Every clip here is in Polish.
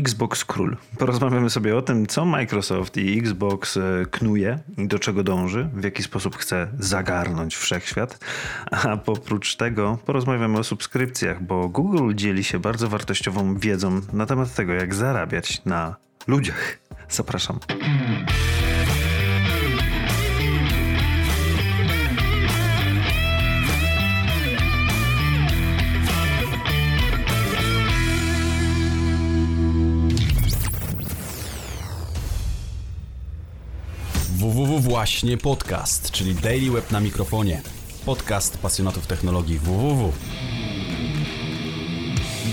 Xbox Król. Porozmawiamy sobie o tym, co Microsoft i Xbox e, knuje i do czego dąży, w jaki sposób chce zagarnąć wszechświat. A oprócz tego porozmawiamy o subskrypcjach, bo Google dzieli się bardzo wartościową wiedzą na temat tego, jak zarabiać na ludziach. Zapraszam. Właśnie podcast, czyli Daily Web na mikrofonie. Podcast pasjonatów technologii www.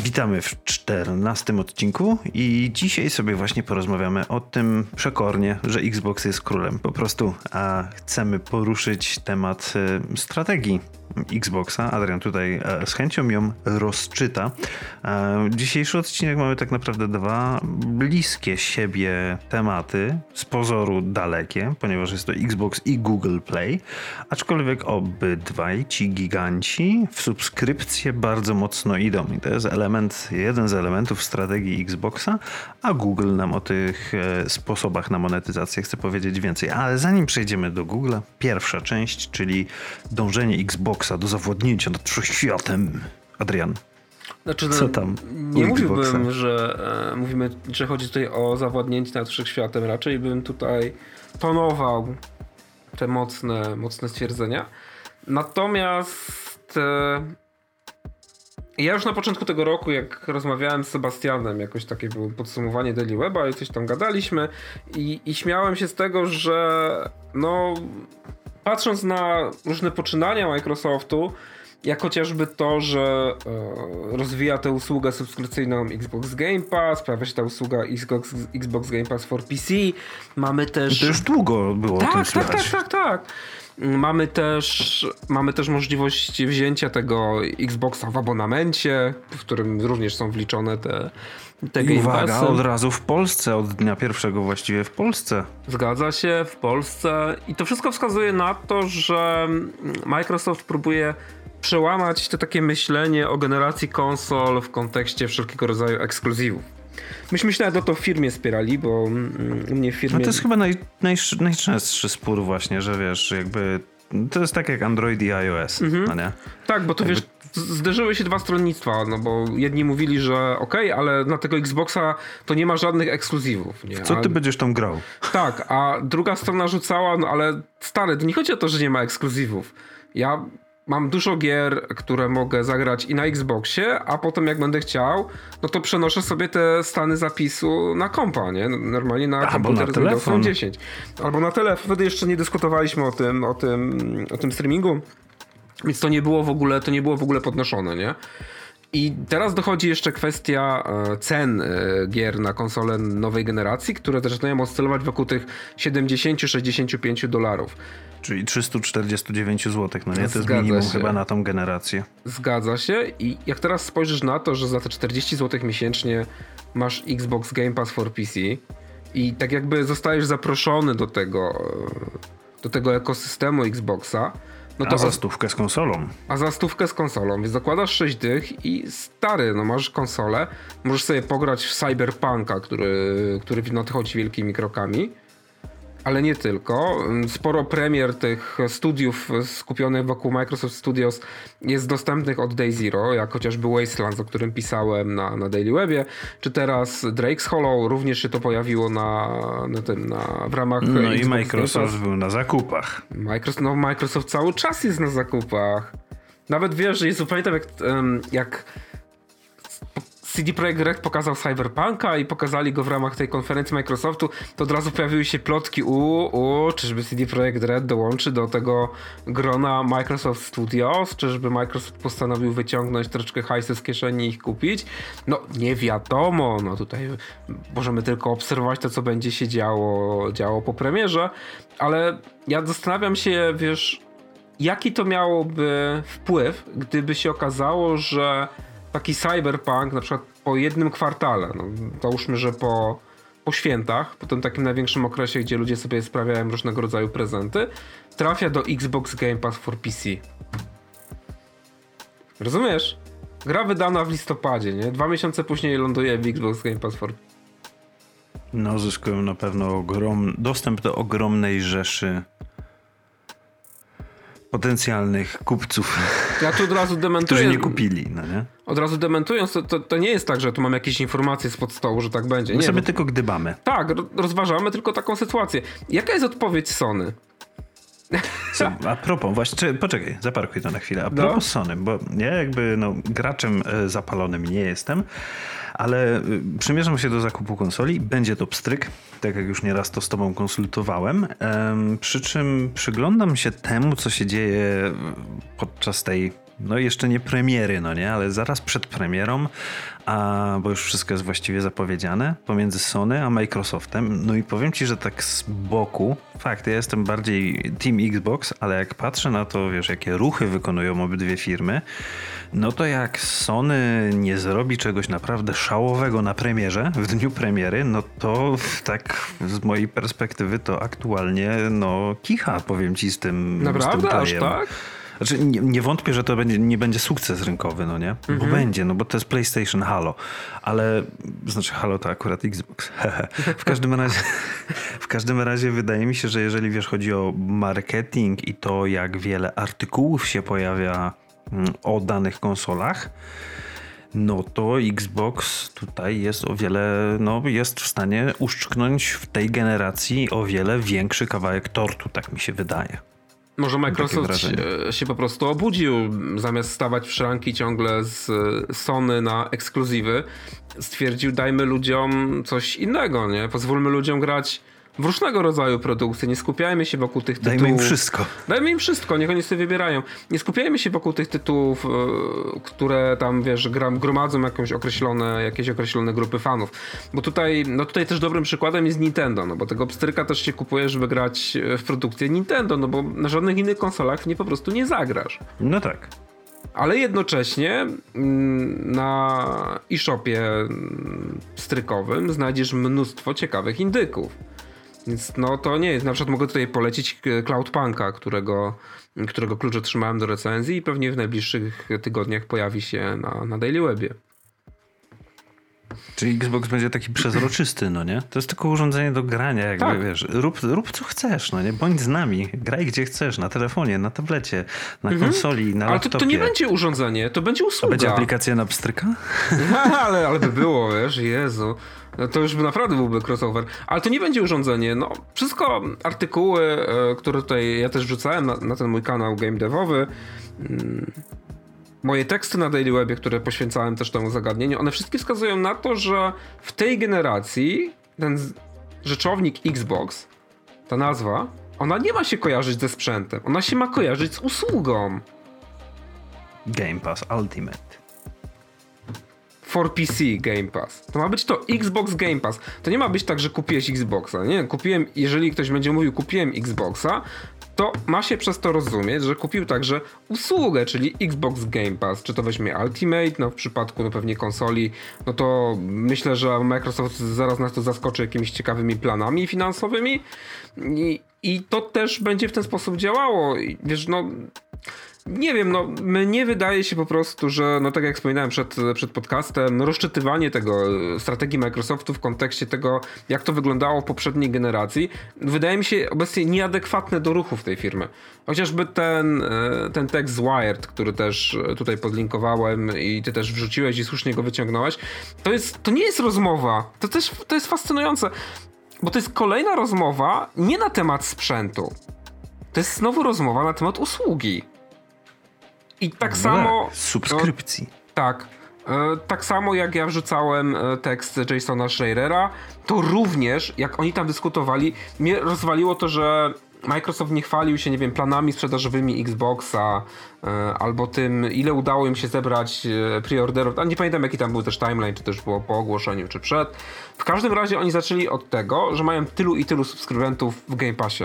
Witamy w czternastym odcinku i dzisiaj sobie właśnie porozmawiamy o tym przekornie, że Xbox jest królem. Po prostu a chcemy poruszyć temat y, strategii Xboxa. Adrian tutaj e, z chęcią ją rozczyta. E, dzisiejszy odcinek mamy tak naprawdę dwa bliskie siebie tematy, z pozoru dalekie, ponieważ jest to Xbox i Google Play, aczkolwiek obydwaj ci giganci w subskrypcję bardzo mocno idą i to jest element, jeden z elementów strategii Xboxa, a Google nam o tych e, sposobach na monetyzację chce powiedzieć więcej. Ale zanim przejdziemy do Google, pierwsza część, czyli dążenie Xboxa Do zawładnięcia nad wszechświatem. Adrian. Znaczy, no, Co tam? Nie mówiłbym, że e, mówimy, że chodzi tutaj o zawładnięcie nad wszechświatem. Raczej bym tutaj tonował te mocne, mocne stwierdzenia. Natomiast e, ja już na początku tego roku, jak rozmawiałem z Sebastianem, jakoś takie było podsumowanie Daily Weba i coś tam gadaliśmy i, i śmiałem się z tego, że no patrząc na różne poczynania Microsoftu, jak chociażby to, że e, rozwija tę usługę subskrypcyjną Xbox Game Pass, pojawia się ta usługa Xbox, Xbox Game Pass for PC. Mamy też. To już długo było tak, tak, tak, tak, tak, tak. Mamy też, mamy też możliwość wzięcia tego Xboxa w abonamencie, w którym również są wliczone te, te I uwaga, od razu w Polsce, od dnia pierwszego właściwie w Polsce. Zgadza się, w Polsce. I to wszystko wskazuje na to, że Microsoft próbuje przełamać to takie myślenie o generacji konsol w kontekście wszelkiego rodzaju ekskluzywów. Myśmy się nawet o to w firmie spierali, bo mm, u mnie w firmie... No to jest chyba naj, naj, najczęstszy spór właśnie, że wiesz, jakby to jest tak jak Android i iOS, mhm. no nie? Tak, bo to jakby... wiesz, zderzyły się dwa stronnictwa, no bo jedni mówili, że okej, okay, ale na tego Xboxa to nie ma żadnych ekskluzywów. Nie? Co ty a... będziesz tam grał? Tak, a druga strona rzucała, no ale stary, to nie chodzi o to, że nie ma ekskluzywów. Ja mam dużo gier, które mogę zagrać i na Xboxie, a potem jak będę chciał, no to przenoszę sobie te stany zapisu na kompa, nie? Normalnie na komputer na telefon. 10. Albo na telefon. Wtedy jeszcze nie dyskutowaliśmy o tym, o tym, o tym streamingu. Więc to nie było w ogóle, to nie było w ogóle podnoszone, nie? I teraz dochodzi jeszcze kwestia e, cen e, gier na konsole nowej generacji, które zaczynają oscylować wokół tych 70-65 dolarów. Czyli 349 zł, no nie? To Zgadza jest minimum się. chyba na tą generację. Zgadza się i jak teraz spojrzysz na to, że za te 40 zł miesięcznie masz Xbox Game Pass for PC i tak jakby zostajesz zaproszony do tego, e, do tego ekosystemu Xboxa, no to a za stówkę z konsolą. A za stówkę z konsolą, więc zakładasz 6 dych i stary, no masz konsolę, możesz sobie pograć w Cyberpunka, który, który nadchodzi wielkimi krokami ale nie tylko. Sporo premier tych studiów skupionych wokół Microsoft Studios jest dostępnych od Day Zero, jak chociażby Wastelands, o którym pisałem na, na Daily Webie, czy teraz Drake's Hollow, również się to pojawiło na, na tym, na, w ramach No Xbox i Microsoft był na zakupach. Microsoft, no Microsoft cały czas jest na zakupach. Nawet wiesz, że jest pamiętam jak, jak CD Projekt Red pokazał Cyberpunka i pokazali go w ramach tej konferencji Microsoftu, to od razu pojawiły się plotki. U, u czyżby CD Projekt Red dołączy do tego grona Microsoft Studios, czyżby Microsoft postanowił wyciągnąć troszeczkę hajsy z kieszeni i ich kupić. No nie wiadomo, no tutaj możemy tylko obserwować to, co będzie się działo, działo po premierze, ale ja zastanawiam się, wiesz, jaki to miałoby wpływ, gdyby się okazało, że taki cyberpunk, na przykład po jednym kwartale, no, załóżmy, że po, po świętach, po tym takim największym okresie, gdzie ludzie sobie sprawiają różnego rodzaju prezenty, trafia do Xbox Game Pass for PC. Rozumiesz? Gra wydana w listopadzie, nie? Dwa miesiące później ląduje w Xbox Game Pass for No, zyskują na pewno ogrom... dostęp do ogromnej rzeszy potencjalnych kupców, Ja tu od razu dementuję. którzy nie kupili, no nie? Od razu dementując, to, to, to nie jest tak, że tu mam jakieś informacje spod stołu, że tak będzie. My Nie, sobie no, tylko gdybamy. tak, ro- rozważamy tylko taką sytuację. Jaka jest odpowiedź Sony? Co, a propos, właśnie, poczekaj, zaparkuj to na chwilę. A No. propos Sony, bo ja jakby no, graczem e, zapalonym nie jestem, ale y, przymierzam się do zakupu konsoli. Będzie to pstryk, tak jak już nieraz to z tobą konsultowałem. Em, przy czym przyglądam się temu, co się dzieje podczas tej no jeszcze nie premiery, no nie, ale zaraz przed premierą, a, bo już wszystko jest właściwie zapowiedziane, pomiędzy Sony a Microsoftem. No i powiem ci, że tak z boku, fakt, ja jestem bardziej Team Xbox, ale jak patrzę na to, wiesz, jakie ruchy wykonują obydwie firmy, no to jak Sony nie zrobi czegoś naprawdę szałowego na premierze, w dniu premiery, no to tak z mojej perspektywy to aktualnie, no kicha, powiem ci z tym Naprawdę? z tym Aż tak? Znaczy, nie, nie wątpię, że to będzie, nie będzie sukces rynkowy, no nie? Bo będzie, no bo to jest PlayStation Halo. Ale, znaczy Halo to akurat Xbox. w każdym razie, w każdym razie wydaje mi się, że jeżeli wiesz, chodzi o marketing i to, jak wiele artykułów się pojawia mm, o danych konsolach, no to Xbox tutaj jest o wiele, no jest w stanie uszczknąć w tej generacji o wiele większy kawałek tortu, tak mi się wydaje. Może Microsoft się, się po prostu obudził, zamiast stawać w szranki ciągle z e, Sony na ekskluzywy, stwierdził dajmy ludziom coś innego, nie? Pozwólmy ludziom grać w różnego rodzaju produkcje, nie skupiajmy się wokół tych tytułów. Dajmy im wszystko. Dajmy im wszystko, niech oni sobie wybierają. Nie skupiajmy się wokół tych tytułów, e, które tam, wiesz, gromadzą jakąś określone, jakieś określone grupy fanów. Bo tutaj, no tutaj też dobrym przykładem jest Nintendo, no bo tego pstryka też się kupuje, żeby grać e, w produkcję Nintendo, no bo na żadnych innych konsolach nie po prostu nie zagrasz. No tak. Ale jednocześnie mm, na e-shopie mm, strykowym znajdziesz mnóstwo ciekawych indyków. Więc no to nie jest. Na przykład mogę tutaj polecić e, Cloudpunka, którego, którego klucz otrzymałem do recenzji i pewnie w najbliższych tygodniach pojawi się na, na Daily Webie. Czyli Xbox będzie taki przezroczysty, no nie? To jest tylko urządzenie do grania, jakby Tak. wiesz, rób, rób co chcesz, no nie? Bądź z nami, graj gdzie chcesz, na telefonie, na tablecie, na konsoli, na Mhm. Ale to, laptopie. to nie będzie urządzenie, to będzie usługa. będzie aplikacja na pstryka? ale, ale by było, wiesz, Jezu. No to już by naprawdę byłby crossover. Ale to nie będzie urządzenie. No, wszystko artykuły, e, które tutaj ja też wrzucałem na, na ten mój kanał game devowy. Moje teksty na Daily Webie, które poświęcałem też temu zagadnieniu, one wszystkie wskazują na to, że w tej generacji ten rzeczownik Xbox, ta nazwa, ona nie ma się kojarzyć ze sprzętem. Ona się ma kojarzyć z usługą. Game Pass Ultimate. for PC Game Pass. To ma być to Xbox Game Pass. To nie ma być tak, że kupiłeś Xboxa. Nie, kupiłem, jeżeli ktoś będzie mówił kupiłem Xboxa, to ma się przez to rozumieć, że kupił także usługę, czyli Xbox Game Pass. Czy to weźmie Ultimate, no w przypadku no pewnie konsoli, no to myślę, że Microsoft zaraz nas to zaskoczy jakimiś ciekawymi planami finansowymi i, i to też będzie w ten sposób działało. I wiesz, no nie wiem, no mnie wydaje się po prostu, że no tak jak wspominałem przed, przed podcastem, rozczytywanie tego e, strategii Microsoftu w kontekście tego, jak to wyglądało w poprzedniej generacji, wydaje mi się obecnie nieadekwatne do ruchów tej firmy. Chociażby ten, e, ten tekst z Wired, który też e, tutaj podlinkowałem i ty też wrzuciłeś i słusznie go wyciągnąłeś, to, jest, to nie jest rozmowa. To też to jest fascynujące, bo to jest kolejna rozmowa nie na temat sprzętu. To jest znowu rozmowa na temat usługi. I tak No samo. tak, subskrypcji. Tak. E, tak samo jak ja wrzucałem e, tekst Jasona Schreierera, to również jak oni tam dyskutowali, mnie rozwaliło to, że Microsoft nie chwalił się, nie wiem, planami sprzedażowymi Xboxa e, albo tym, ile udało im się zebrać preorderów. A nie pamiętam, jaki tam był też timeline, czy też było po ogłoszeniu, czy przed. W każdym razie oni zaczęli od tego, że mają tylu i tylu subskrybentów w Game Passie.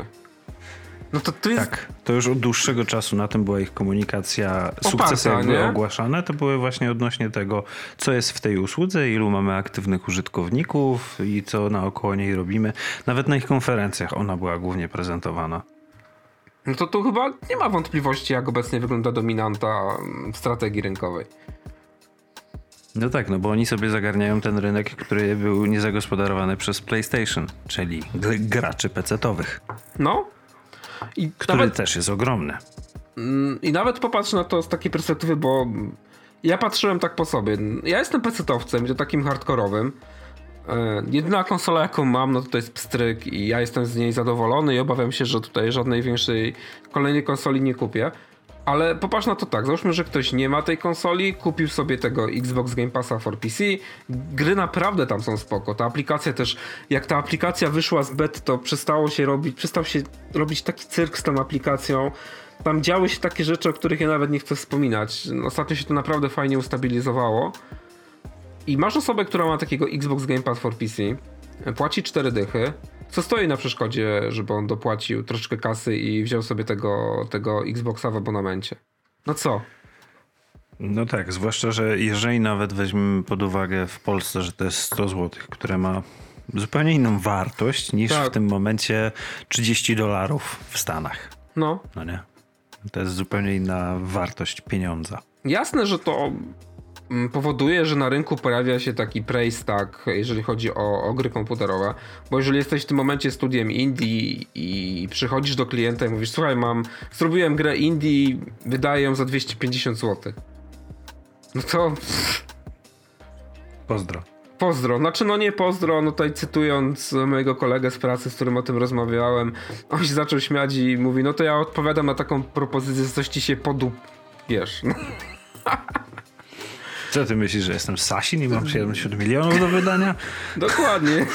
No to to jest Tak, to już od dłuższego czasu na tym była ich komunikacja. Sukcesy jak były nie? ogłaszane, to były właśnie odnośnie tego, co jest w tej usłudze, ilu mamy aktywnych użytkowników i co naokoło niej robimy. Nawet na ich konferencjach ona była głównie prezentowana. No to tu chyba nie ma wątpliwości, jak obecnie wygląda dominanta mm, strategii rynkowej. No tak, no bo oni sobie zagarniają ten rynek, który był niezagospodarowany przez PlayStation, czyli graczy PC-towych. No. I który nawet, też jest ogromny. Mm, I nawet popatrz na to z takiej perspektywy, bo ja patrzyłem tak po sobie. Ja jestem PC-towcem, to takim hardkorowym. E, jedyna konsola, jaką mam, no to, to jest pstryk i ja jestem z niej zadowolony i obawiam się, że tutaj żadnej większej kolejnej konsoli nie kupię. Ale popatrz na to tak, załóżmy, że ktoś nie ma tej konsoli, kupił sobie tego Xbox Game Passa for PC, gry naprawdę tam są spoko, ta aplikacja też, jak ta aplikacja wyszła z bet, to przestało się robić, przestał się robić taki cyrk z tą aplikacją, tam działy się takie rzeczy, o których ja nawet nie chcę wspominać, ostatnio się to naprawdę fajnie ustabilizowało. I masz osobę, która ma takiego Xbox Game Pass for PC, płaci 4 dychy, co stoi na przeszkodzie, żeby on dopłacił troszeczkę kasy i wziął sobie tego, tego Xboxa w abonamencie? No co? No tak, zwłaszcza, że jeżeli nawet weźmiemy pod uwagę w Polsce, że to jest 100 zł, które ma zupełnie inną wartość niż tak. w tym momencie 30 dolarów w Stanach. No. No nie? To jest zupełnie inna wartość pieniądza. Jasne, że to powoduje, że na rynku pojawia się taki price tag, jeżeli chodzi o, o, gry komputerowe, bo jeżeli jesteś w tym momencie studiem indie i przychodzisz do klienta i mówisz, słuchaj, mam, zrobiłem grę indie, wydaję ją za 250 zł. No to... Pozdro. Pozdro. Znaczy, no nie pozdro, no tutaj cytując mojego kolegę z pracy, z którym o tym rozmawiałem, on się zaczął śmiać i mówi, no to ja odpowiadam na taką propozycję, coś ci się podup... Wiesz. Co ty myślisz, że jestem Sasin i mam 70 milionów do wydania? Dokładnie.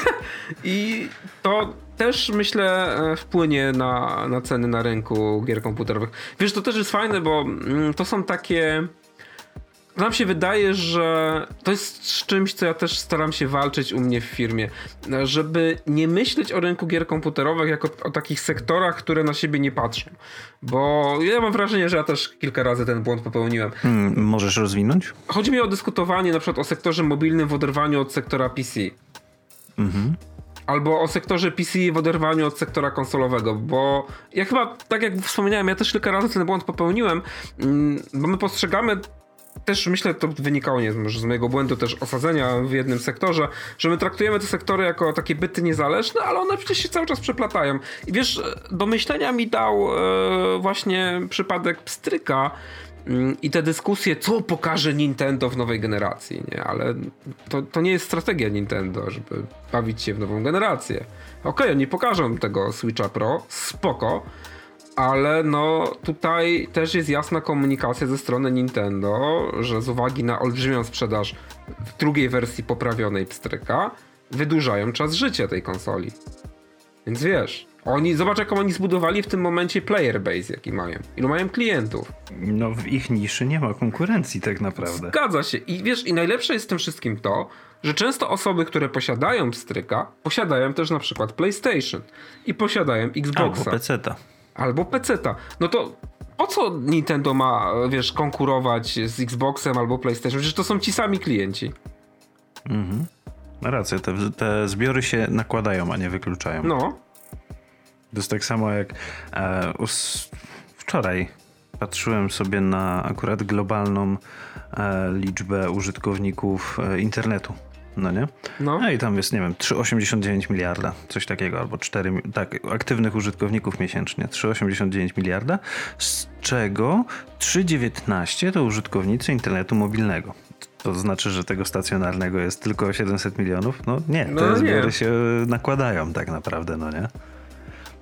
I to też myślę e, wpłynie na, na ceny na rynku gier komputerowych. Wiesz, to też jest fajne, bo mm, to są takie nam się wydaje, że to jest z czymś, co ja też staram się walczyć u mnie w firmie, żeby nie myśleć o rynku gier komputerowych jako o takich sektorach, które na siebie nie patrzą. Bo ja mam wrażenie, że ja też kilka razy ten błąd popełniłem. Hmm, możesz rozwinąć? Chodzi mi o dyskutowanie na przykład o sektorze mobilnym w oderwaniu od sektora PC. Mhm albo o sektorze PC w oderwaniu od sektora konsolowego, bo ja chyba, tak jak wspomniałem, ja też kilka razy ten błąd popełniłem, mm, bo my postrzegamy też myślę, to wynikało nie może z mojego błędu też osadzenia w jednym sektorze, że my traktujemy te sektory jako takie byty niezależne, ale one przecież się cały czas przeplatają. I wiesz, do myślenia mi dał e, właśnie przypadek pstryka, mm, i te dyskusje, co pokaże Nintendo w nowej generacji, nie? Ale to, to nie jest strategia Nintendo, żeby bawić się w nową generację. Okej, okay, oni pokażą tego Switcha Pro, spoko, ale no tutaj też jest jasna komunikacja ze strony Nintendo, że z uwagi na olbrzymią sprzedaż w drugiej wersji poprawionej pstryka, wydłużają czas życia tej konsoli. Więc wiesz, oni, zobacz jaką oni zbudowali w tym momencie player base, jaki mają. Ilu mają klientów. No w ich niszy nie ma konkurencji tak naprawdę. Zgadza się. I wiesz, i najlepsze jest w tym wszystkim to, że często osoby, które posiadają pstryka, posiadają też na przykład PlayStation i posiadają Xboxa. Albo PC-ta. Albo PC-ta. No to po co Nintendo ma, wiesz, konkurować z Xboxem albo PlayStation? Przecież to są ci sami klienci. Mhm. Ma rację, te, te zbiory się nakładają, a nie wykluczają. No. To jest tak samo jak e, us, wczoraj patrzyłem sobie na akurat globalną e, liczbę użytkowników e, internetu no nie? No. no i tam jest, nie wiem, 3,89 miliarda, coś takiego, albo 4, tak, aktywnych użytkowników miesięcznie, 3,89 miliarda, z czego 3,19 to użytkownicy internetu mobilnego. To znaczy, że tego stacjonarnego jest tylko 700 milionów? No nie, te no, zbiory nie. się nakładają tak naprawdę, no nie?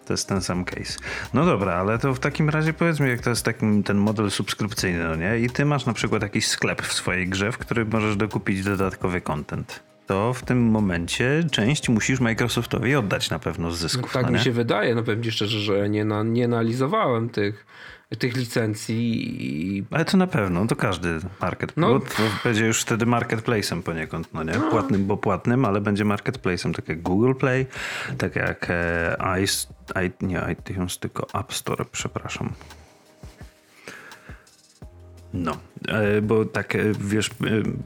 To jest ten sam case. No dobra, ale to w takim razie powiedz mi, jak to jest taki, ten model subskrypcyjny, no nie? I ty masz na przykład jakiś sklep w swojej grze, w którym możesz dokupić dodatkowy content. To w tym momencie część musisz Microsoftowi oddać na pewno z zysków. No tak no mi się wydaje, no powiem ci szczerze, że nie, na, nie analizowałem tych tych licencji. Ale to na pewno, to każdy market. No. Będzie już wtedy marketplace'em poniekąd, no nie? No. Płatnym, bo płatnym, ale będzie marketplace'em, tak jak Google Play, tak jak e, i, nie iTunes, tylko App Store, przepraszam. No, e, bo tak, e, wiesz,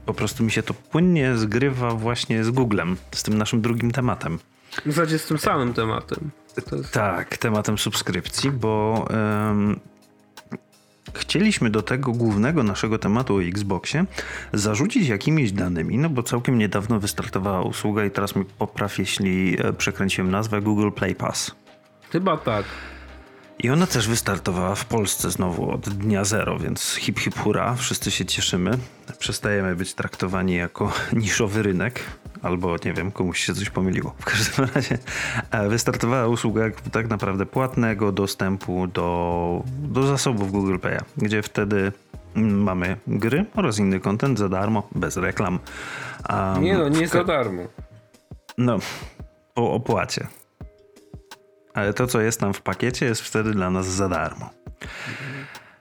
po prostu mi się to płynnie zgrywa właśnie z Googlem, z tym naszym drugim tematem. W zasadzie z tym samym tematem. Jest... Tak, tematem subskrypcji, bo um, chcieliśmy do tego głównego naszego tematu o Xboxie zarzucić jakimiś danymi, no bo całkiem niedawno wystartowała usługa i teraz mi popraw, jeśli e, przekręciłem nazwę Google Play Pass. Chyba tak. I ona też wystartowała w Polsce znowu od dnia zero, więc hip hip hura, wszyscy się cieszymy. Przestajemy być traktowani jako niszowy rynek, albo nie wiem, komuś się coś pomyliło. W każdym razie e, wystartowała usługa tak naprawdę płatnego dostępu do, do zasobów Google Pay'a, gdzie wtedy mm, mamy gry oraz inny content za darmo, bez reklam. Um, Nie no, nie za darmo. No, po opłacie. Ale to, co jest tam w pakiecie, jest wtedy dla nas za darmo.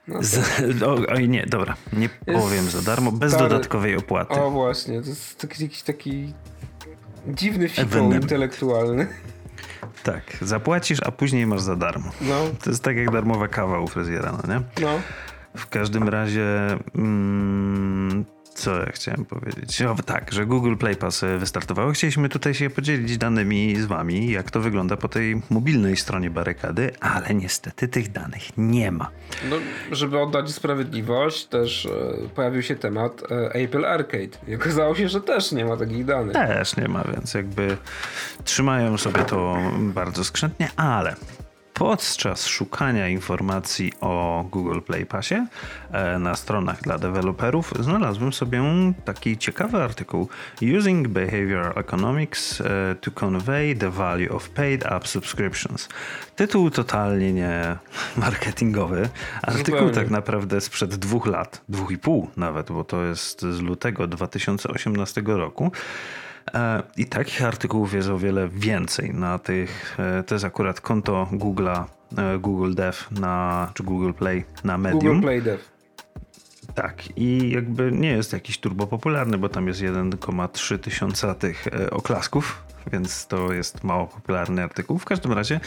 No Z, o, oj, nie, dobra, nie Jest powiem za darmo, bez stary- dodatkowej opłaty. O właśnie, to jest taki, jakiś taki dziwny fikoł intelektualny. Tak, zapłacisz, a później masz za darmo. No, To jest tak jak darmowa kawa u fryzjera, no nie? no. W każdym razie, mm, co ja chciałem powiedzieć? O, tak, że Google Play Pass e, wystartowało. Chcieliśmy tutaj się podzielić danymi z wami, jak to wygląda po tej mobilnej stronie barykady, ale niestety tych danych nie ma. No, żeby oddać sprawiedliwość, też e, pojawił się temat e, Apple Arcade. I okazało się, że też nie ma takich danych. Też nie ma, więc jakby trzymają sobie to bardzo skrzętnie, ale podczas szukania informacji o Google Play Passie e, na stronach dla deweloperów znalazłem sobie taki ciekawy artykuł Using Behavioral Economics e, to Convey the Value of Paid App Subscriptions. Tytuł totalnie nie marketingowy. Artykuł Zupełnie. tak naprawdę sprzed dwóch lat, dwóch i pół nawet, bo to jest z lutego 2018 roku. E, I takich artykułów jest o wiele więcej na tych. e, To jest akurat konto Google'a, e, Google Dev na, czy Google Play na Medium. Google Play Dev. Tak, i jakby nie jest jakiś turbo popularny, bo tam jest 1,3 tysiąca tych oklasków, więc to jest mało popularny artykuł. W każdym razie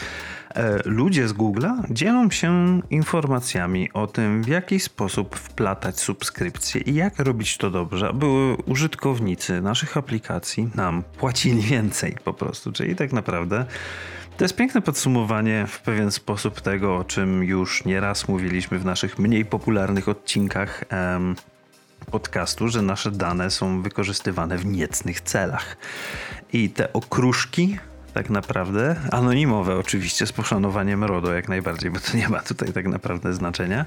e, ludzie z Google'a dzielą się informacjami o tym, w jaki sposób wplatać subskrypcje i jak robić to dobrze, aby użytkownicy naszych aplikacji nam płacili więcej po prostu. Czyli tak naprawdę to jest piękne podsumowanie w pewien sposób tego, o czym już nieraz mówiliśmy w naszych mniej popularnych odcinkach podcastu, że nasze dane są wykorzystywane w niecnych celach. I te okruszki, tak naprawdę, anonimowe oczywiście, z poszanowaniem RODO jak najbardziej, bo to nie ma tutaj tak naprawdę znaczenia,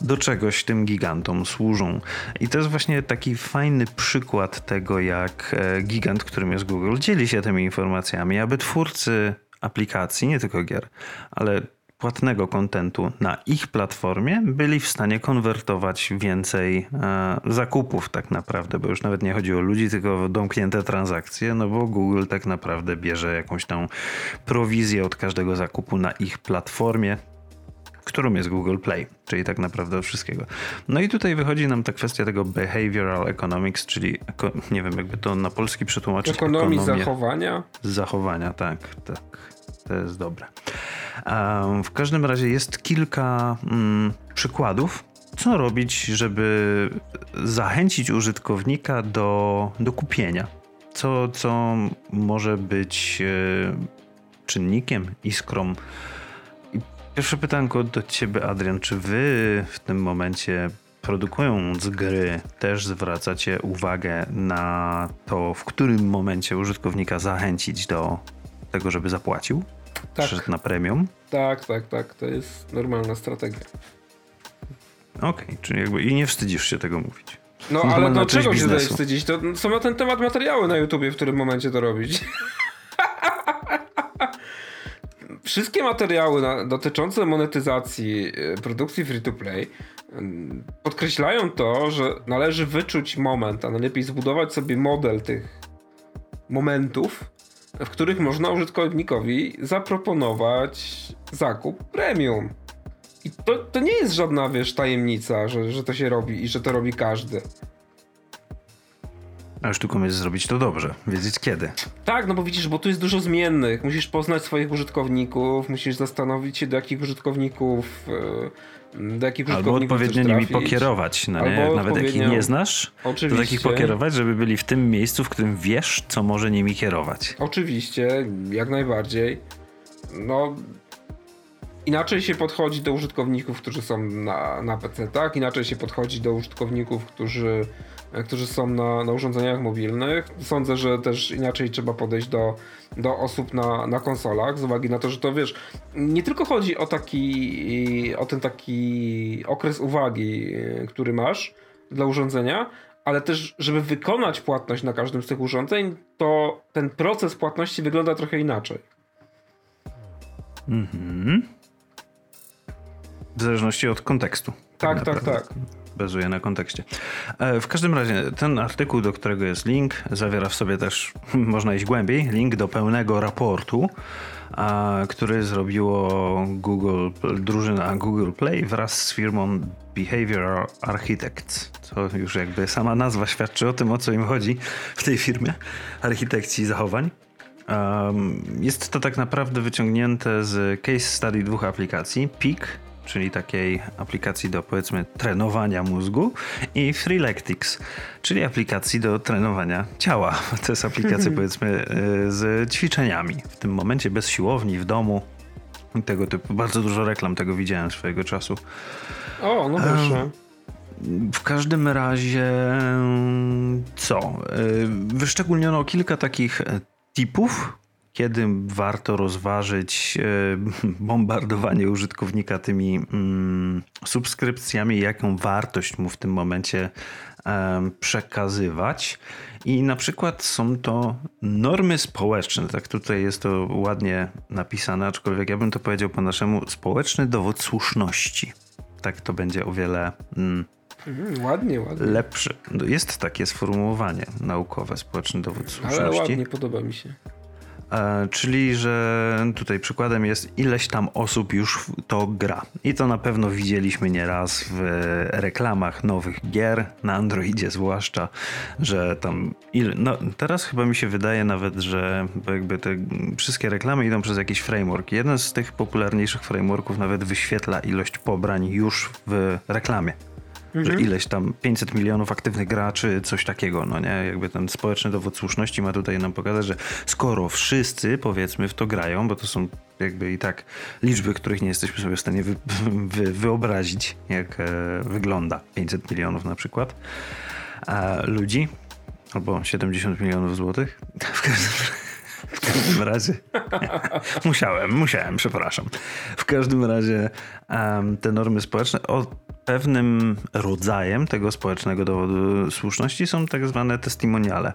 do czegoś tym gigantom służą. I to jest właśnie taki fajny przykład tego, jak e, gigant, którym jest Google, dzieli się tymi informacjami, aby twórcy aplikacji, nie tylko gier, ale płatnego kontentu na ich platformie byli w stanie konwertować więcej e, zakupów tak naprawdę, bo już nawet nie chodzi o ludzi, tylko o domknięte transakcje, no bo Google tak naprawdę bierze jakąś tam prowizję od każdego zakupu na ich platformie, którą jest Google Play, czyli tak naprawdę od wszystkiego. No i tutaj wychodzi nam ta kwestia tego behavioral economics, czyli nie wiem jakby to na polski przetłumaczyć. Ekonomii zachowania. zachowania, tak, tak. To jest dobre. W każdym razie jest kilka mm, przykładów, co robić, żeby zachęcić użytkownika do, do kupienia. Co, co może być e, czynnikiem, iskrą. Pierwsze pytanko do ciebie, Adrian. Czy wy w tym momencie produkując gry też zwracacie uwagę na to, w którym momencie użytkownika zachęcić do tego, żeby zapłacił? Tak. Przyszedł na premium? Tak, tak, tak. To jest normalna strategia. Okej, czyli jakby i nie wstydzisz się tego mówić. No ale do czego się tutaj biznesu. wstydzić? To są na ten temat materiały na YouTubie, w którym momencie to robić. Wszystkie materiały na, dotyczące monetyzacji e, produkcji free-to-play mm, podkreślają to, że należy wyczuć moment, a najlepiej zbudować sobie model tych momentów, w których można użytkownikowi zaproponować zakup premium. I to, to nie jest żadna, wiesz, tajemnica, że, że to się robi i że to robi każdy. A sztuką jest zrobić to dobrze, wiedzieć kiedy. Tak, no bo widzisz, bo tu jest dużo zmiennych. Musisz poznać swoich użytkowników, musisz zastanowić się, do jakich użytkowników. e, Do jakich Albo odpowiednio nimi pokierować, no nie? Jak nawet jakich odpowiednio- nie znasz, to Oczywiście. takich pokierować, żeby byli w tym miejscu, w którym wiesz, co może nimi kierować. Oczywiście, jak najbardziej. No. inaczej się podchodzi do użytkowników, którzy są na, na PC, tak? Inaczej się podchodzi do użytkowników, którzy, którzy są na, na urządzeniach mobilnych. Sądzę, że też inaczej trzeba podejść do, do osób na, na konsolach, z uwagi na to, że to wiesz, nie tylko chodzi o taki, o ten taki okres uwagi, który masz dla urządzenia, ale też, żeby wykonać płatność na każdym z tych urządzeń, to ten proces płatności wygląda trochę inaczej. Mhm. W zależności od kontekstu. Tak, tak, tak. Bazuje na kontekście. E, w każdym razie, ten artykuł, do którego jest link, zawiera w sobie też, można iść głębiej, link do pełnego raportu, który zrobiło Google, drużyna Google Play wraz z firmą Behavioral Architects. Co już jakby sama nazwa świadczy o tym, o co im chodzi w tej firmie, architekcji zachowań. Jest to tak naprawdę wyciągnięte z case study dwóch aplikacji, Peak czyli takiej aplikacji do powiedzmy trenowania mózgu i Freeletics, czyli aplikacji do trenowania ciała. To jest aplikacja powiedzmy y, z ćwiczeniami. W tym momencie bez siłowni, w domu. Tego typu. Bardzo dużo reklam tego widziałem swojego czasu. O, no proszę. W każdym razie, co? Y, wyszczególniono kilka takich tipów, kiedy warto rozważyć e, bombardowanie użytkownika tymi mm, subskrypcjami, jaką wartość mu w tym momencie przekazywać. I na przykład są to normy społeczne, tak tutaj jest to ładnie napisane, aczkolwiek ja bym to powiedział po naszemu społeczny dowód słuszności. Tak to będzie o wiele mm, mm, ładnie, ładnie. lepszy. Jest takie sformułowanie naukowe, społeczny dowód słuszności. Ale ładnie, podoba mi się. E, czyli, że tutaj przykładem jest ileś tam osób już to gra. I to na pewno widzieliśmy nieraz w reklamach nowych gier, na Androidzie zwłaszcza, że tam ile, no teraz chyba mi się wydaje nawet, że jakby te wszystkie reklamy idą przez jakiś framework. Jeden z tych popularniejszych frameworków nawet wyświetla ilość pobrań już w reklamie mhm. że ileś tam 500 milionów aktywnych graczy, coś takiego, no nie? Jakby ten społeczny dowód słuszności ma tutaj nam pokazać, że skoro wszyscy powiedzmy w to grają, bo to są jakby i tak liczby, których nie jesteśmy sobie w stanie wy, wy, wyobrazić, jak e, wygląda 500 milionów na przykład e, ludzi, albo 70 milionów złotych. W każdym w każdym razie. musiałem, musiałem, przepraszam. W każdym razie um, te normy społeczne o pewnym rodzajem tego społecznego dowodu słuszności są tak zwane testimoniale,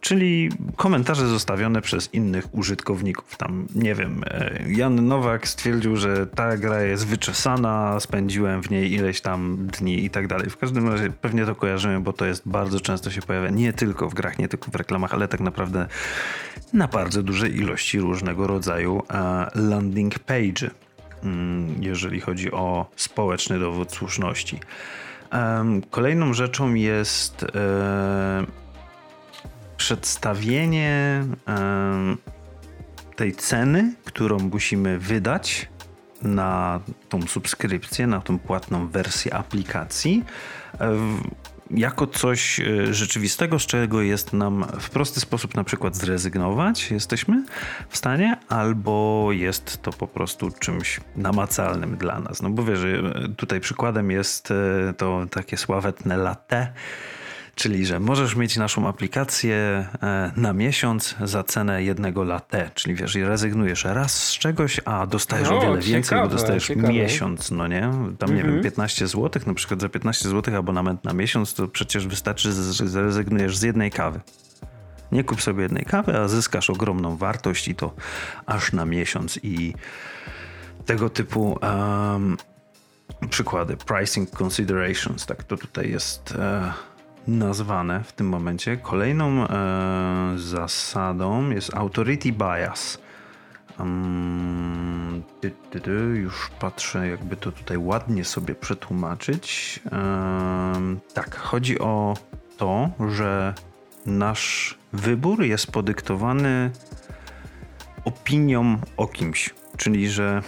czyli komentarze zostawione przez innych użytkowników. Tam, nie wiem, e, Jan Nowak stwierdził, że ta gra jest wyczesana, spędziłem w niej ileś tam dni i tak dalej. W każdym razie pewnie to kojarzymy, bo to jest bardzo często się pojawia nie tylko w grach, nie tylko w reklamach, ale tak naprawdę na bardzo dużej ilości różnego rodzaju e, landing page jeżeli chodzi o społeczny dowód słuszności. Kolejną rzeczą jest e, przedstawienie tej ceny, którą musimy wydać na tą subskrypcję, na tą płatną wersję aplikacji jako coś e, rzeczywistego, z czego jest nam w prosty sposób na przykład zrezygnować, jesteśmy w stanie, albo jest to po prostu czymś namacalnym dla nas. No bo wiesz, e, tutaj przykładem jest e, to takie sławetne latte, Czyli, że możesz mieć naszą aplikację e, na miesiąc za cenę jednego latte. Czyli wiesz, rezygnujesz raz z czegoś, a dostajesz no, o wiele ciekawe, więcej, bo dostajesz ciekawe. miesiąc, no nie? Tam nie wiem, 15 mhm. zł, na przykład za 15 zł abonament na miesiąc, to przecież wystarczy, że zrezygnujesz z jednej kawy. Nie kup sobie jednej kawy, a zyskasz ogromną wartość i to aż na miesiąc i tego typu um, przykłady. Pricing considerations, tak to tutaj jest... Uh, nazwane w tym momencie. Kolejną e, zasadą jest authority bias. Um, ty, ty, ty, już patrzę, jakby to tutaj ładnie sobie przetłumaczyć. Um, tak, chodzi o to, że nasz wybór jest podyktowany opinią o kimś, czyli że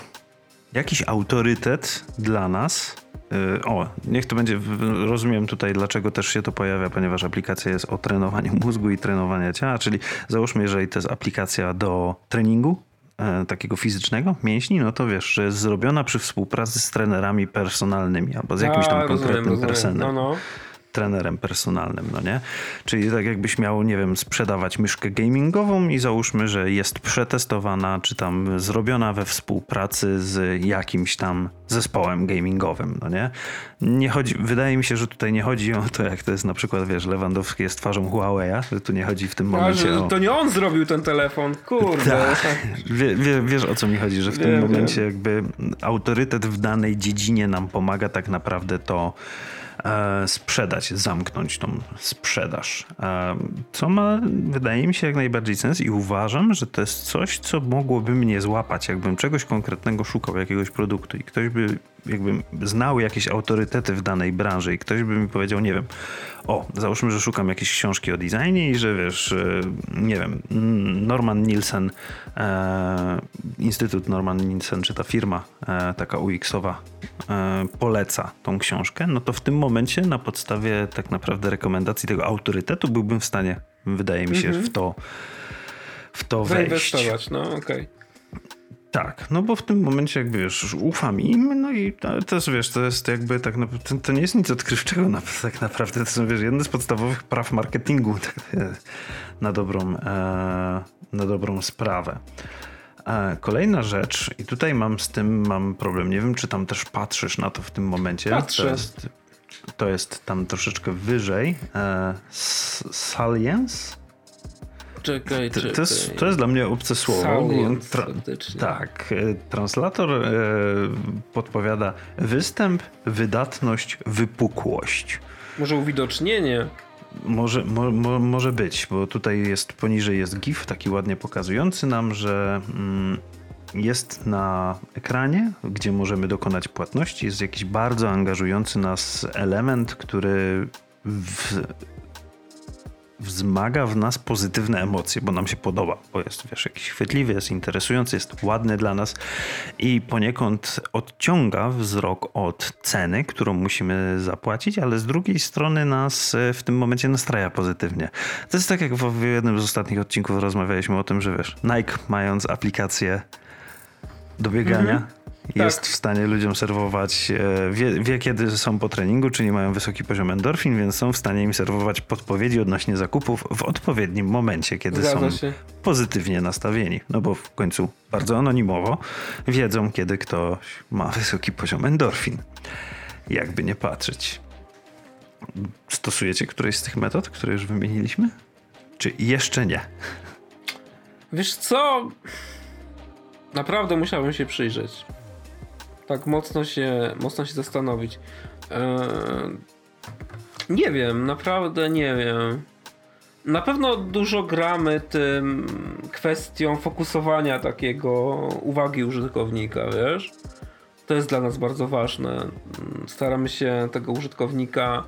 jakiś autorytet dla nas Y, o, niech to będzie, rozumiem tutaj dlaczego też się to pojawia, ponieważ aplikacja jest o trenowaniu mózgu i trenowaniu ciała, czyli załóżmy, jeżeli to jest aplikacja do treningu, e, takiego fizycznego mięśni, no to wiesz, że jest zrobiona przy współpracy z trenerami personalnymi albo z jakimś tam A, rozumiem, konkretnym rozumiem. personelem No, no. Trenerem personalnym, no nie? Czyli tak jakbyś miał, nie wiem, sprzedawać myszkę gamingową i załóżmy, że jest przetestowana, czy tam zrobiona we współpracy z jakimś tam zespołem gamingowym, no nie? Nie chodzi, wydaje mi się, że tutaj nie chodzi o to, jak to jest na przykład, wiesz, Lewandowski jest twarzą Huawei'a, że tu nie chodzi w tym A, momencie o... to nie on zrobił ten telefon, kurde. Tak. Wie, wie, wiesz o co mi chodzi, że w tym Wiem, momencie wiem. jakby autorytet w danej dziedzinie nam pomaga tak naprawdę to sprzedać, zamknąć tą sprzedaż. E, co ma, wydaje mi się, jak najbardziej sens i uważam, że to jest coś, co mogłoby mnie złapać, jakbym czegoś konkretnego szukał, jakiegoś produktu i ktoś by jakbym znał jakieś autorytety w danej branży i ktoś by mi powiedział, nie wiem, o, załóżmy, że szukam jakiejś książki o designie i że wiesz, e, nie wiem, Norman Nielsen, e, Instytut Norman Nielsen, czy ta firma e, taka UX-owa e, poleca tą książkę, no to w tym momencie na podstawie tak naprawdę rekomendacji tego autorytetu byłbym w stanie, wydaje mi się, w to w to wejść. Zainwestować, no okej. Tak, no bo w tym momencie jakby wiesz, ufam im, no i też wiesz, to jest jakby tak naprawdę, to, to nie jest nic odkrywczego na, tak naprawdę, to są wiesz, jedne z podstawowych praw marketingu tak, na dobrą, e, na dobrą sprawę. E, Kolejna rzecz, i tutaj mam z tym mam problem. Nie wiem, czy tam też patrzysz na to w tym momencie. Patrzę. To jest, to jest tam troszeczkę wyżej. E, Salience? Czekaj, To, czekaj. to, jest, to jest dla mnie obce słowo. Tra- tak. e, Translator e, podpowiada występ, wydatność, wypukłość. Może uwidocznienie. Może, mo, mo, może być, bo tutaj jest poniżej jest GIF taki ładnie pokazujący nam, że mm, jest na ekranie, gdzie możemy dokonać płatności, jest jakiś bardzo angażujący nas element, który w, wzmaga w nas pozytywne emocje, bo nam się podoba, bo jest wiesz, jakiś chwytliwy, jest interesujący, jest ładny dla nas i poniekąd odciąga wzrok od ceny, którą musimy zapłacić, ale z drugiej strony nas e, w tym momencie nastraja pozytywnie. To jest tak jak w jednym z ostatnich odcinków rozmawialiśmy o tym, że wiesz, Nike mając aplikację do biegania, jest Tak. w stanie ludziom serwować, e, wie, wie kiedy są po treningu, czyli mają wysoki poziom endorfin, więc są w stanie im serwować podpowiedzi odnośnie zakupów w odpowiednim momencie, kiedy Zgadza są się. pozytywnie nastawieni. No bo w końcu bardzo anonimowo wiedzą, kiedy ktoś ma wysoki poziom endorfin. Jakby nie patrzeć. Stosujecie któreś z tych metod, które już wymieniliśmy? Czy jeszcze nie? Wiesz co? Naprawdę musiałbym się przyjrzeć. Tak mocno się, mocno się zastanowić. Eee, nie wiem, naprawdę nie wiem. Na pewno dużo gramy tym kwestią fokusowania takiego uwagi użytkownika, wiesz? To jest dla nas bardzo ważne. Mm, Staramy się tego użytkownika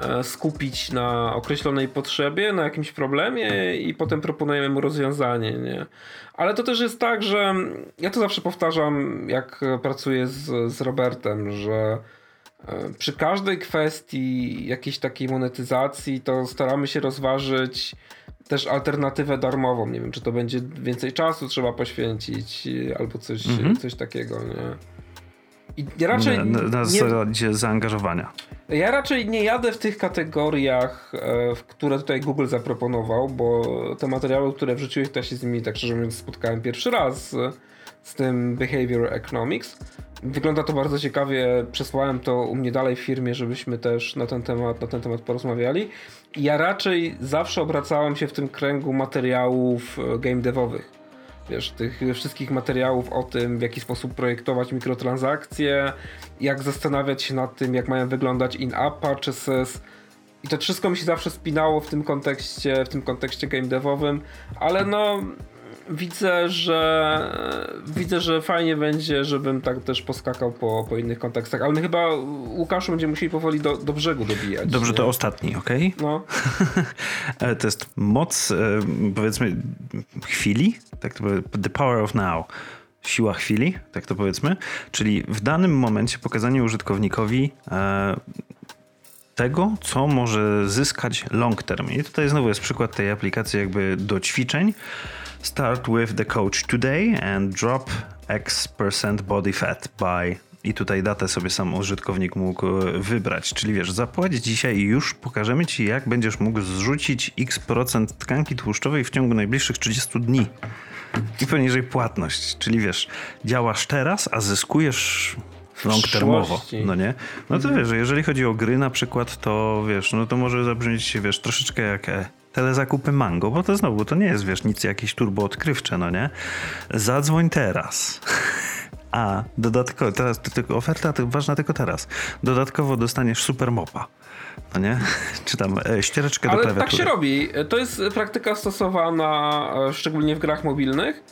e, skupić na określonej potrzebie, na jakimś problemie i potem proponujemy mu rozwiązanie, nie? Ale to też jest tak, że ja to zawsze powtarzam, jak pracuję z, z Robertem, że e, przy każdej kwestii jakiejś takiej monetyzacji, to staramy się rozważyć też alternatywę darmową. Nie wiem, czy to będzie więcej czasu trzeba poświęcić, albo coś, coś takiego, nie? I raczej na, na, na nie, zasadzie zaangażowania. ja raczej nie jadę w tych kategoriach, e, w które tutaj Google zaproponował, bo te materiały, które wrzuciłeś, to ja się z nimi tak szczerze mówiąc spotkałem pierwszy raz z, z tym Behavior Economics. Wygląda to bardzo ciekawie. Przesłałem to u mnie dalej w firmie, żebyśmy też na ten temat, na ten temat porozmawiali. Ja raczej zawsze obracałem się w tym kręgu materiałów e, game devowych wiesz, tych wszystkich materiałów o tym, w jaki sposób projektować mikrotransakcje, jak zastanawiać się nad tym, jak mają wyglądać in-app purchases. I to wszystko mi się zawsze spinało w tym kontekście, w tym kontekście game devowym, ale no widzę, że widzę, że fajnie będzie, żebym tak też poskakał po, po innych kontekstach, ale my chyba Łukaszu będziemy musieli powoli do, do brzegu dobijać. Dobrze, nie? to ostatni, ok? No, To jest moc, e, powiedzmy, chwili, tak to powie- the power of now. Siła chwili, tak to powiedzmy. Czyli w danym momencie pokazanie użytkownikowi e, tego, co może zyskać long term. I tutaj znowu jest przykład tej aplikacji jakby do ćwiczeń. Start with the coach today and drop X percent body fat by i tutaj datę sobie sam użytkownik mógł e, wybrać. Czyli wiesz, zapłać dzisiaj i już pokażemy ci, jak będziesz mógł zrzucić x procent tkanki tłuszczowej w ciągu najbliższych 30 dni. I poniżej płatność. Czyli wiesz, działasz teraz, a zyskujesz long termowo, no nie? No to wiesz, że jeżeli chodzi o gry na przykład, to wiesz, no to może zabrzmieć, wiesz, troszeczkę jak e, telezakupy Mango, bo to znowu, to nie jest, wiesz, nic jakieś turbo odkrywcze, no nie? Zadzwoń teraz. A dodatkowo, teraz tylko oferta ważna tylko teraz. Dodatkowo dostaniesz super mopa. No nie? Czy tam e, ściereczkę do Ale klawiatury. tak się robi. To jest praktyka stosowana e, szczególnie w grach mobilnych,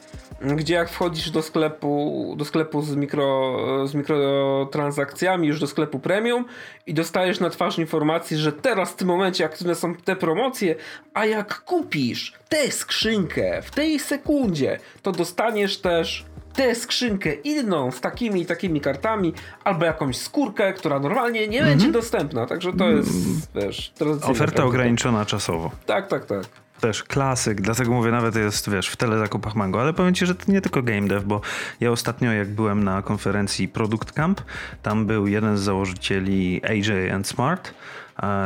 gdzie jak wchodzisz do sklepu, do sklepu z, mikro, z mikrotransakcjami, już do sklepu premium i dostajesz na twarz informacji, że teraz w tym momencie aktywne są te promocje, a jak kupisz tę skrzynkę w tej sekundzie, to dostaniesz też tę skrzynkę inną z takimi i takimi kartami, albo jakąś skórkę, która normalnie nie będzie dostępna. Także to jest, wiesz, Oferta praktyka. ograniczona czasowo. Tak, tak, tak. Też klasyk, dlatego mówię, nawet jest, wiesz, w telezakupach Mango, ale powiem ci, że to nie tylko game dev, bo ja ostatnio jak byłem na konferencji Product Camp, tam był jeden z założycieli AJ and Smart,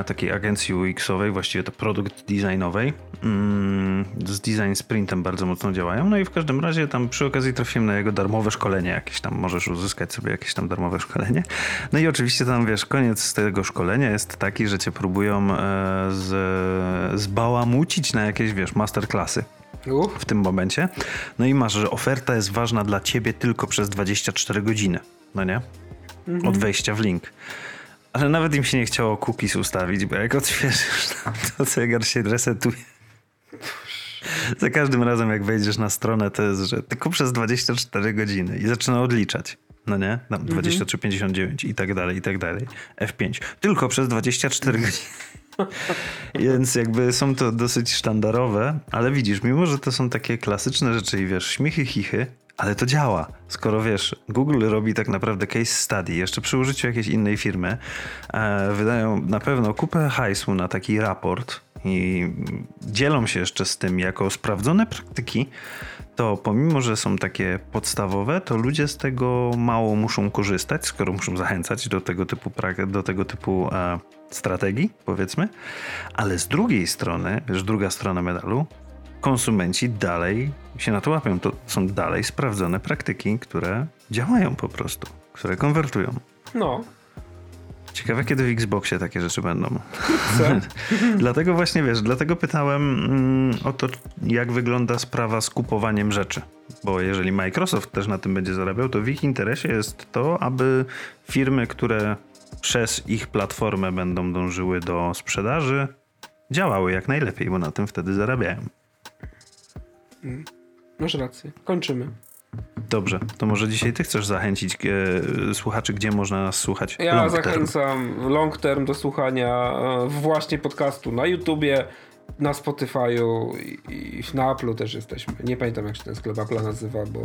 takiej agencji UX-owej, właściwie to produkt designowej. Mm, z design sprintem bardzo mocno działają. No i w każdym razie tam przy okazji trafiłem na jego darmowe szkolenie jakieś tam, możesz uzyskać sobie jakieś tam darmowe szkolenie. No i oczywiście tam, wiesz, koniec tego szkolenia jest taki, że cię próbują e, z, zbałamucić na jakieś, wiesz, masterclassy w tym momencie. No i masz, że oferta jest ważna dla ciebie tylko przez 24 godziny, no nie? Od wejścia w link. Ale nawet im się nie chciało cookies ustawić, bo jak otwierzysz tam, to zegar się resetuje. Za każdym razem, jak wejdziesz na stronę, to jest, że tylko przez 24 godziny i zaczyna odliczać. No nie? Tam 23,59 i tak dalej, i tak dalej. F5. Tylko przez 24 godziny. Więc jakby są to dosyć sztandarowe, ale widzisz, mimo że to są takie klasyczne rzeczy i wiesz, śmichy, chichy, ale to działa. Skoro wiesz, Google robi tak naprawdę case study, jeszcze przy użyciu jakiejś innej firmy, e, wydają na pewno kupę hajsu na taki raport i dzielą się jeszcze z tym jako sprawdzone praktyki, to pomimo, że są takie podstawowe, to ludzie z tego mało muszą korzystać, skoro muszą zachęcać do tego typu, do tego typu e, strategii, powiedzmy. Ale z drugiej strony, wiesz, druga strona medalu, konsumenci dalej się na to łapią. To są dalej sprawdzone praktyki, które działają po prostu, które konwertują. No. Ciekawe, kiedy w Xboxie takie rzeczy będą. Dlatego właśnie wiesz, dlatego pytałem mm, o to, jak wygląda sprawa z kupowaniem rzeczy. Bo jeżeli Microsoft też na tym będzie zarabiał, to w ich interesie jest to, aby firmy, które przez ich platformę będą dążyły do sprzedaży, działały jak najlepiej, bo na tym wtedy zarabiają. Masz rację. Kończymy. Dobrze, to może dzisiaj ty chcesz zachęcić e, słuchaczy, gdzie można nas słuchać? Ja long term. zachęcam long term do słuchania e, właśnie podcastu na YouTubie, na Spotify'u i, i na Apple'u też jesteśmy. Nie pamiętam jak się ten sklep Apple'a nazywa, bo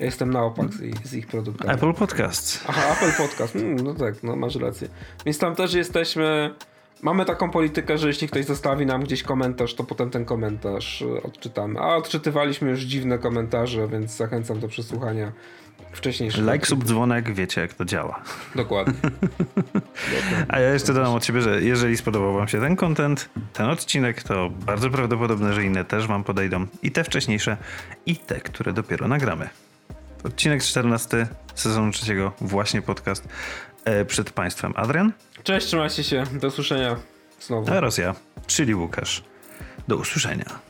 ja jestem na opak z, ich- z ich produktami. Apple Podcasts. Aha, Apple Podcast. Mm, no tak, no masz rację. Więc tam też jesteśmy. Mamy taką politykę, że jeśli ktoś zostawi nam gdzieś komentarz, to potem ten komentarz e, odczytamy. A odczytywaliśmy już dziwne komentarze, więc zachęcam do przesłuchania wcześniejszych. Like, sub, dzwonek, wiecie jak to działa. Dokładnie. A ja jeszcze dodam od siebie, że jeżeli spodobał wam się ten content, ten odcinek, to bardzo prawdopodobne, że inne też wam podejdą. I te wcześniejsze, i te, które dopiero nagramy. Odcinek 14 sezonu trzeciego, właśnie podcast e, przed państwem. Adrian Cześć, trzymajcie się. Do usłyszenia znowu. oraz ja, czyli Łukasz. Do usłyszenia.